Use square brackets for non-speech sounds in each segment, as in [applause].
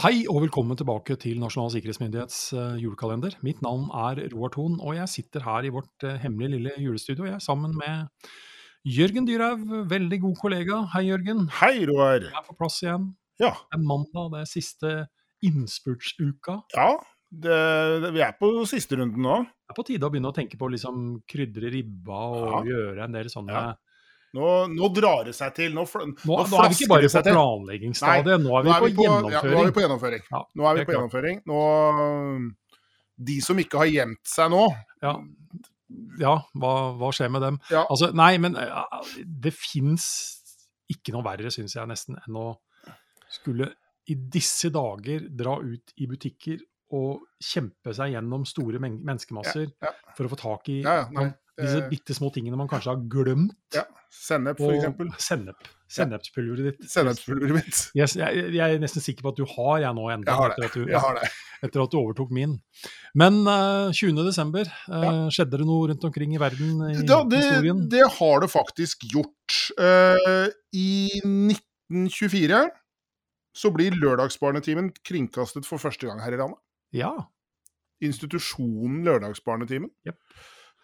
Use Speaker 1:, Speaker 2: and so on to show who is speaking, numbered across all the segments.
Speaker 1: Hei og velkommen tilbake til Nasjonal sikkerhetsmyndighets eh, julekalender. Mitt navn er Roar Thon, og jeg sitter her i vårt eh, hemmelige lille julestudio jeg, sammen med Jørgen Dyrhaug, veldig god kollega. Hei, Jørgen.
Speaker 2: Hei, Roar.
Speaker 1: Jeg er på plass igjen.
Speaker 2: Ja.
Speaker 1: Det er mandag, det er siste innspurtsuka.
Speaker 2: ja det, det, vi er på siste runden nå.
Speaker 1: Det er på tide å begynne å tenke på å liksom krydre ribba og gjøre en del sånne
Speaker 2: Ja. Nå, nå drar det seg til. Nå,
Speaker 1: Nå,
Speaker 2: nå
Speaker 1: er vi ikke bare på planleggingsstadiet, nå er vi
Speaker 2: er vi på,
Speaker 1: gjennomføring.
Speaker 2: nå er vi på gjennomføring.
Speaker 1: Ja,
Speaker 2: Nå er vi på gjennomføring. De som ikke har gjemt seg nå
Speaker 1: Ja, ja hva, hva skjer med dem?
Speaker 2: ja,
Speaker 1: Altså, nei, men eh, det fins ikke noe verre, syns jeg nesten, enn å skulle i disse dager dra ut i butikker og kjempe seg gjennom store men menneskemasser for å få tak i
Speaker 2: ja, ja,
Speaker 1: disse
Speaker 2: det-
Speaker 1: bitte små tingene man kanskje har glemt.
Speaker 2: ja. Sennep, eksempel.
Speaker 1: Sennep. Sennepspulveret ditt.
Speaker 2: Sennepspulveret mitt.
Speaker 1: Jeg, jeg, jeg er nesten sikker på at du har jeg nå enda,
Speaker 2: Jeg
Speaker 1: etter, at du-
Speaker 2: Jeg har det.
Speaker 1: etter at du overtok min. Men uh, 20. desember, eh,
Speaker 2: Ja.
Speaker 1: skjedde det noe rundt omkring i verden i
Speaker 2: Ja, det,
Speaker 1: historien?
Speaker 2: det har det faktisk gjort. Uh, I 1924 så blir Lørdagsbarnetimen kringkastet for første gang her i landet.
Speaker 1: Ja.
Speaker 2: institusjonen Lørdagsbarnetimen.
Speaker 1: Jep.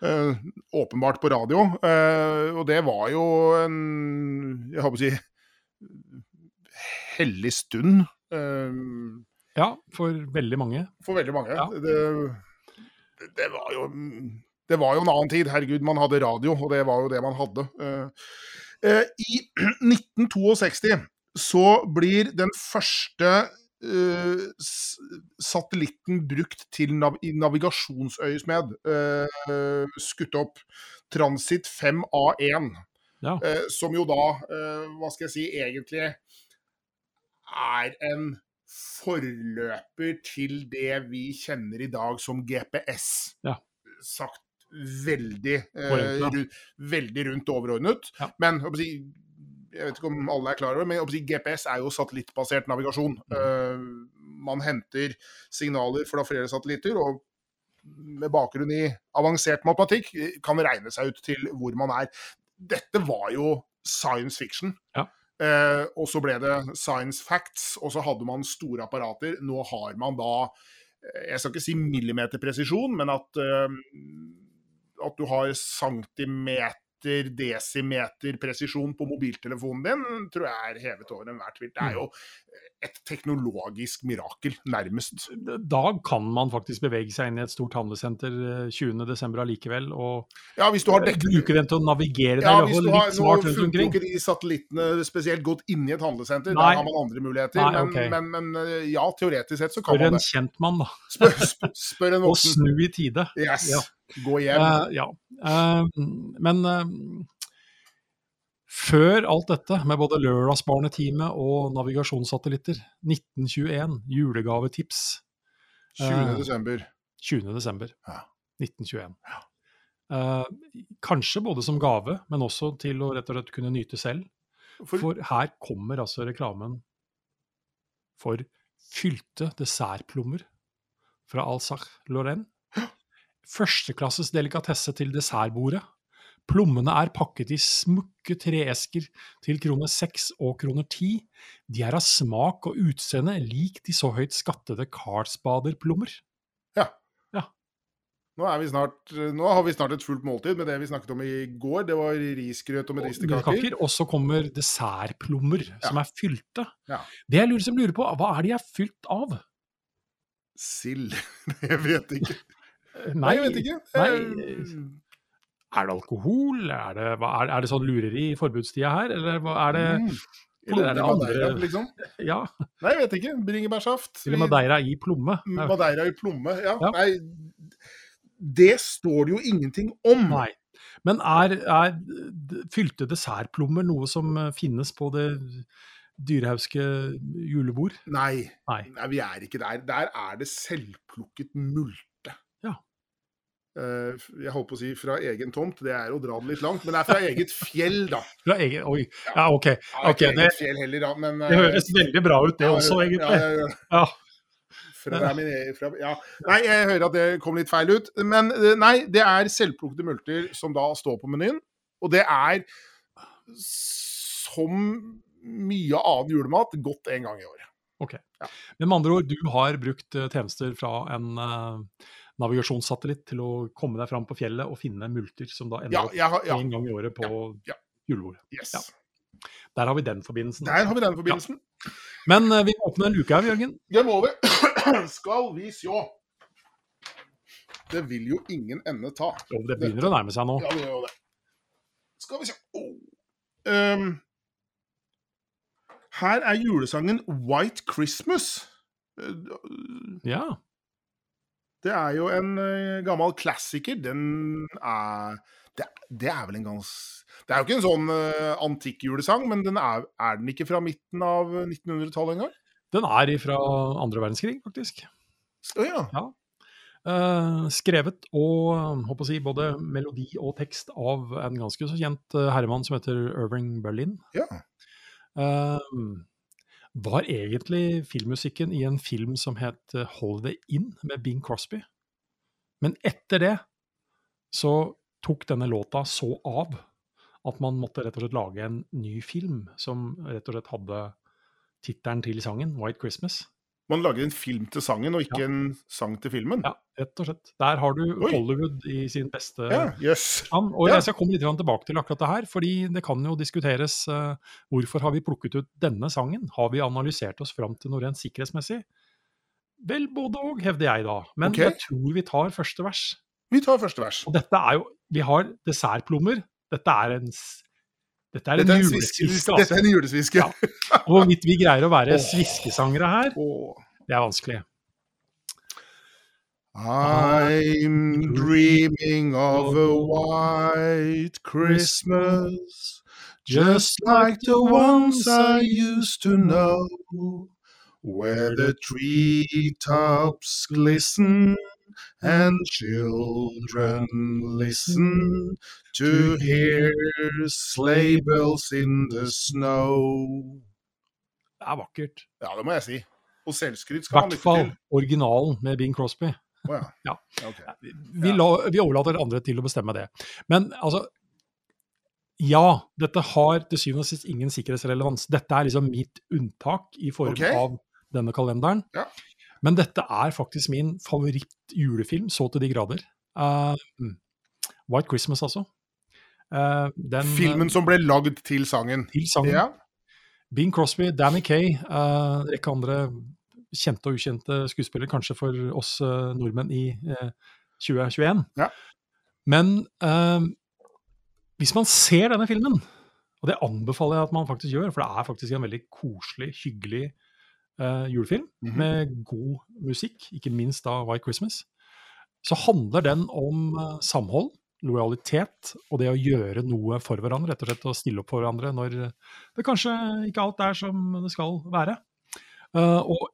Speaker 2: Eh, åpenbart på radio. Eh, og det var jo en Jeg håper å si hellig stund eh,
Speaker 1: ja, for veldig mange.
Speaker 2: for veldig mange.
Speaker 1: Ja.
Speaker 2: Det, det var jo det var jo en annen tid. Herregud, man hadde radio, og det var jo det man hadde. Eh, eh, I [clears throat] 1962 så blir den første eh, satellitten brukt til nav i navigasjonsøyemed uh, skutt opp. Transit 5A1.
Speaker 1: Ja.
Speaker 2: Eh, som jo da, eh, hva skal jeg si, egentlig er en forløper til det vi kjenner i dag som GPS.
Speaker 1: Ja.
Speaker 2: Sagt veldig, eh,
Speaker 1: Forenklet.
Speaker 2: veldig rundt overordnet.
Speaker 1: Ja.
Speaker 2: Men si, jeg vet ikke om alle er klar over men GPS er jo satellittbasert navigasjon.
Speaker 1: Mm.
Speaker 2: Eh, man henter signaler fra flere satellitter, og med bakgrunn i avansert matematikk eh, kan regne seg ut til hvor man er. Dette var jo science fiction.
Speaker 1: Ja.
Speaker 2: Eh, og så ble det science facts, og så hadde man store apparater. Nå har man da Jeg skal ikke si millimeterpresisjon, men at, at du har centimeter, desimeter presisjon på mobiltelefonen din, tror jeg er hevet over enhver tvil. Det er jo et teknologisk mirakel, nærmest.
Speaker 1: Da kan man faktisk bevege seg inn i et stort handlesenter eh, 20.12. allikevel, og
Speaker 2: Ja, hvis du har dekning
Speaker 1: bruke den til å navigere
Speaker 2: Ja, hvis du har, nå funker ikke de satellittene spesielt godt inni et handlesenter.
Speaker 1: Nei.
Speaker 2: Der har man andre muligheter.
Speaker 1: Nei,
Speaker 2: men, men, men eh, ja, teoretisk sett så kan
Speaker 1: spør
Speaker 2: man
Speaker 1: en
Speaker 2: det.
Speaker 1: kjentmann, da.
Speaker 2: Spør, spør, spør en [laughs]
Speaker 1: Og snu i tide.
Speaker 2: Yes.
Speaker 1: Ja.
Speaker 2: Gå hjem.
Speaker 1: Uh, ja. Uh, men uh, før alt dette, med både lørdagsbarneteamet og navigasjonssatellitter, 1921, julegavetips.
Speaker 2: 20.
Speaker 1: eh,
Speaker 2: desember.
Speaker 1: 20. desember
Speaker 2: Ja.
Speaker 1: 1921. Eh, kanskje både som gave, men også til å rett og slett kunne nyte selv.
Speaker 2: For,
Speaker 1: For her kommer altså reklamen for fylte dessertplommer fra Alsace-Lorraine. Førsteklasses delikatesse til dessertbordet. Plommene er pakket i smukke treesker til kroner seks og kroner ti. De er av smak og utseende lik de så høyt skattede Carlsbader-plommer.
Speaker 2: nå, er vi snart, nå har vi snart et fullt måltid med det vi snakket om i går. Det var risgrøt og medisterkaker.
Speaker 1: Kaker, Og så kommer dessertplommer som er fylte.
Speaker 2: Ja.
Speaker 1: Det jeg lurer, som lurer på, hva er de er fylt av?
Speaker 2: Sild. [laughs] Jeg vet ikke.
Speaker 1: Nei,
Speaker 2: jeg vet ikke.
Speaker 1: nei.
Speaker 2: Eh,
Speaker 1: Er det alkohol? Er det, er, er det sånn lureri i forbudstida her, eller er det
Speaker 2: mm.
Speaker 1: eller er det andre-
Speaker 2: liksom? [laughs]
Speaker 1: Ja,
Speaker 2: Nei, jeg vet ikke. Bringebærsaft.
Speaker 1: eller Madeira i plomme?
Speaker 2: Madeira i plomme. Ja.
Speaker 1: Ja.
Speaker 2: Nei, det står det jo ingenting om.
Speaker 1: Nei. Men er, er fylte dessertplommer noe som eh, finnes på det dyrehauske julebord?
Speaker 2: Nei.
Speaker 1: Nei.
Speaker 2: Nei, vi er ikke der. Der er det selvplukket multe. Eh, jeg holdt på å si fra egen tomt, det er å dra det litt langt, men det er fra eget fjell, da. [laughs]
Speaker 1: Fra egen, oi, ja, OK.
Speaker 2: Ja,
Speaker 1: okay. det,
Speaker 2: heller, da, men
Speaker 1: det høres veldig bra ut, det
Speaker 2: ja,
Speaker 1: også, egentlig.
Speaker 2: Ja, ja, ja.
Speaker 1: Ja.
Speaker 2: Fra, min fra, ja. Nei, jeg hører at det kom litt feil ut. Men eh, nei, det er selvplukkede multer som da står på menyen. Og det er som mye annen julemat godt en gang i året.
Speaker 1: Ok.
Speaker 2: Ja.
Speaker 1: Men med andre ord, du har brukt eh, tjenester fra en eh, navigasjonssatellitt til å komme deg fram på fjellet og finne multer som da ender
Speaker 2: Ja,
Speaker 1: opp
Speaker 2: ja.
Speaker 1: en gang i året på
Speaker 2: ja.
Speaker 1: julebordet.
Speaker 2: Yes.
Speaker 1: Der har vi den forbindelsen.
Speaker 2: Der har vi den forbindelsen.
Speaker 1: Men uh, vi må åpne en luke her, Jørgen.
Speaker 2: Det må vi. [clears throat] Skal vi sjå. Det vil jo ingen ende ta.
Speaker 1: Jo, det begynner å nærme seg nå.
Speaker 2: Ja, det gjør det. Skal vi se oh. um, Her er julesangen 'White Christmas'. Eh,
Speaker 1: Ja.
Speaker 2: Det er jo en eh, gammel klassiker. Den er det, det er vel en gans... Det er jo ikke en sånn uh, antikk julesang, men den er, er den ikke fra midten av 1900-tallet engang?
Speaker 1: Den er fra andre verdenskrig, faktisk.
Speaker 2: Oh, ja.
Speaker 1: Eh, skrevet og håper å si, både melodi og tekst av en ganske så kjent uh, herremann som heter Irving Berlin.
Speaker 2: ja.
Speaker 1: Eh, var egentlig filmmusikken i en film som het «Hold Holiday Inn med Bing Crosby. Men etter det så tok denne låta så av at man måtte rett og slett lage en ny film som rett og slett hadde tittelen til sangen, 'White Christmas'.
Speaker 2: Man lager en film til sangen, og ikke
Speaker 1: Ja.
Speaker 2: en sang til filmen?
Speaker 1: Ja, rett og slett. Der har du
Speaker 2: Oi.
Speaker 1: Hollywood i sin beste
Speaker 2: Ja, yes.
Speaker 1: stand. Og
Speaker 2: Ja.
Speaker 1: jeg skal komme litt tilbake til akkurat det her, fordi det kan jo diskuteres uh, hvorfor har vi plukket ut denne sangen? Har vi analysert oss fram til noe rent sikkerhetsmessig? Vel, både og, hevder jeg da. Men
Speaker 2: okay.
Speaker 1: jeg tror vi tar første vers.
Speaker 2: Vi tar første vers.
Speaker 1: Og dette er jo Vi har dessertplommer. Dette er en dette er en
Speaker 2: Dette er en,
Speaker 1: julesviske. Altså.
Speaker 2: dette er en julesviske.
Speaker 1: Ja. Og hvorvidt vi greier å være
Speaker 2: oh.
Speaker 1: sviskesangere her, det er vanskelig.
Speaker 2: I'm dreaming of a white Christmas, just like the ones I used to know, where the treetops glisten and children listen to hear sleigh bells in the snow.
Speaker 1: Det er vakkert.
Speaker 2: Ja, det må jeg si. Og selvskryt
Speaker 1: I
Speaker 2: skal man
Speaker 1: hvert fall originalen med Bing Crosby.
Speaker 2: Oh, ja.
Speaker 1: Ja.
Speaker 2: Okay.
Speaker 1: Vi, la, vi overlater andre til å bestemme det. Men altså Ja, dette har til syvende og sist ingen sikkerhetsrelevans. Dette er liksom mitt unntak i form
Speaker 2: okay.
Speaker 1: av denne kalenderen.
Speaker 2: Ja.
Speaker 1: Men dette er faktisk min favoritt-julefilm, så til de grader. Uh, White Christmas, altså. Uh, den,
Speaker 2: Filmen som ble lagd til sangen.
Speaker 1: til sangen.
Speaker 2: Ja.
Speaker 1: Bing Crosby, Danny Kay, uh, rekke andre kjente og ukjente skuespillere, kanskje for oss uh, nordmenn i eh, 2021.
Speaker 2: Ja.
Speaker 1: Men eh, hvis man ser denne filmen, og det anbefaler jeg at man faktisk gjør, for det er faktisk en veldig koselig, hyggelig eh, julefilm
Speaker 2: Mhm.
Speaker 1: med god musikk, ikke minst da White Christmas, så handler den om eh, samhold, lojalitet og det å gjøre noe for hverandre. Rett og slett å stille opp for hverandre når det kanskje ikke alt er som det skal være. Uh, og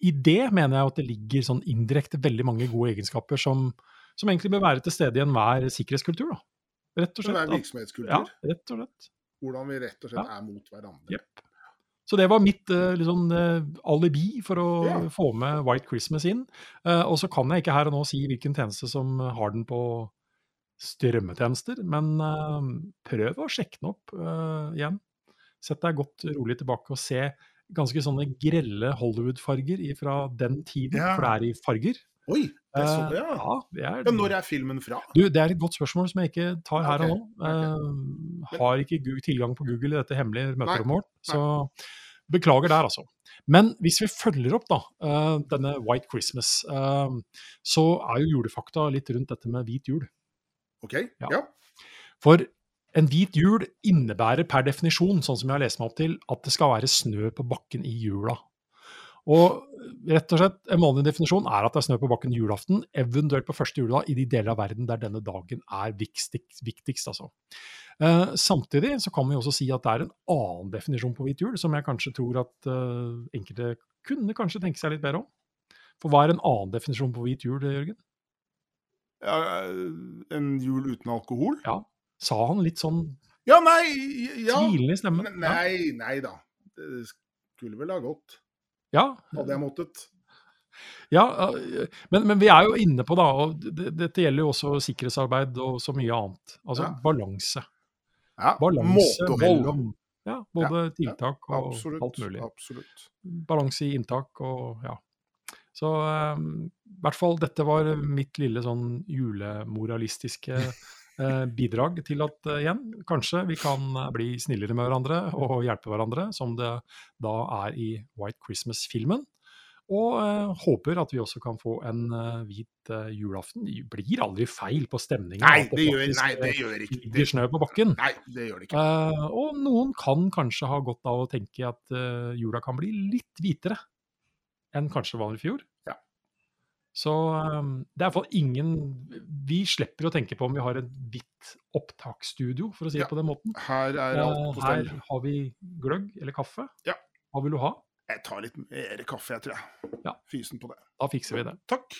Speaker 1: i det mener jeg at det ligger sånn indirekte veldig mange gode egenskaper som, som egentlig bør være til stede i enhver sikkerhetskultur. Da. Rett og
Speaker 2: Det er
Speaker 1: slett. at-
Speaker 2: virksomhetskultur.
Speaker 1: Ja, rett og slett.
Speaker 2: Hvordan vi rett og slett er mot hverandre.
Speaker 1: Jep. Så det var mitt liksom, alibi for å
Speaker 2: Ja.
Speaker 1: få med White Christmas inn. Eh, og så kan jeg ikke her og nå si hvilken tjeneste som har den på strømmetjenester, men prøv å sjekke den opp igjen. Sett deg godt rolig tilbake og se ganske sånne grelle Hollywood-farger fra den tiden,
Speaker 2: Ja.
Speaker 1: for det er i farger.
Speaker 2: Oi! Det er sånn,
Speaker 1: Eh,
Speaker 2: ja.
Speaker 1: ja, det er,
Speaker 2: ja, når er filmen fra?
Speaker 1: du, det er et godt spørsmål som jeg ikke tar her og nå.
Speaker 2: Ok,
Speaker 1: Eh, har ikke Google, tilgang på Google i dette hemmelige møterommet vårt, så beklager der, altså. Men hvis vi følger opp da, eh, denne White Christmas, så er jo julefakta litt rundt dette med hvit jul.
Speaker 2: OK?
Speaker 1: Ja.
Speaker 2: Ja.
Speaker 1: For en hvit jul innebærer per definisjon, sånn som jeg har lest meg opp til, at det skal være snø på bakken i jula. Og rett og slett, en vanlig definisjon er at det er snø på bakken julaften, eventuelt på første juledag i de deler av verden der denne dagen er viktigst. viktigst altså. Eh, samtidig så kan vi også si at det er en annen definisjon på hvit jul, som jeg kanskje tror at eh, enkelte kunne kanskje tenke seg litt bedre om. For hva er en annen definisjon på hvit jul, Jørgen?
Speaker 2: Ja, en jul uten alkohol?
Speaker 1: Ja, Sa han litt sånn
Speaker 2: Ja, nei ja.
Speaker 1: tvilende i stemmen?
Speaker 2: Nei, nei da. Det skulle vel ha gått,
Speaker 1: Ja,
Speaker 2: hadde jeg måttet.
Speaker 1: Ja, øh, men, men vi er jo inne på, da, og det- dette gjelder jo også sikkerhetsarbeid og så mye annet. Altså
Speaker 2: Ja.
Speaker 1: balanse.
Speaker 2: Ja,
Speaker 1: Balanse mellom ja, både tiltak og
Speaker 2: Absolutt.
Speaker 1: alt mulig.
Speaker 2: Absolutt.
Speaker 1: Balanse i inntak og ja. Så eh, i hvert fall dette var mitt lille sånn julemoralistiske eh, bidrag til at eh, igjen, kanskje vi kan eh, bli snillere med hverandre og hjelpe hverandre, som det da er i White Christmas-filmen. Og eh, håper at vi også kan få en uh, hvit uh, julaften. Det blir aldri feil på stemningen.
Speaker 2: Nei, det gjør,
Speaker 1: faktisk,
Speaker 2: nei, det
Speaker 1: eh,
Speaker 2: gjør ikke det.
Speaker 1: blir snø på bakken.
Speaker 2: Nei, det gjør det ikke.
Speaker 1: Uh, og noen kan kanskje ha godt av å tenke at eh, jula kan bli litt hvitere enn kanskje vanlig i fjor. Så eh, det er iallfall ingen Vi slipper å tenke på om vi har et hvitt opptaksstudio, for å si det
Speaker 2: Ja.
Speaker 1: på den måten.
Speaker 2: Her er alt på stell.
Speaker 1: her har vi gløgg eller kaffe.
Speaker 2: Ja.
Speaker 1: Hva vil du ha?
Speaker 2: Jeg tar litt mer kaffe, jeg tror jeg.
Speaker 1: Ja.
Speaker 2: Fysen på det.
Speaker 1: Da fikser vi det.
Speaker 2: Takk.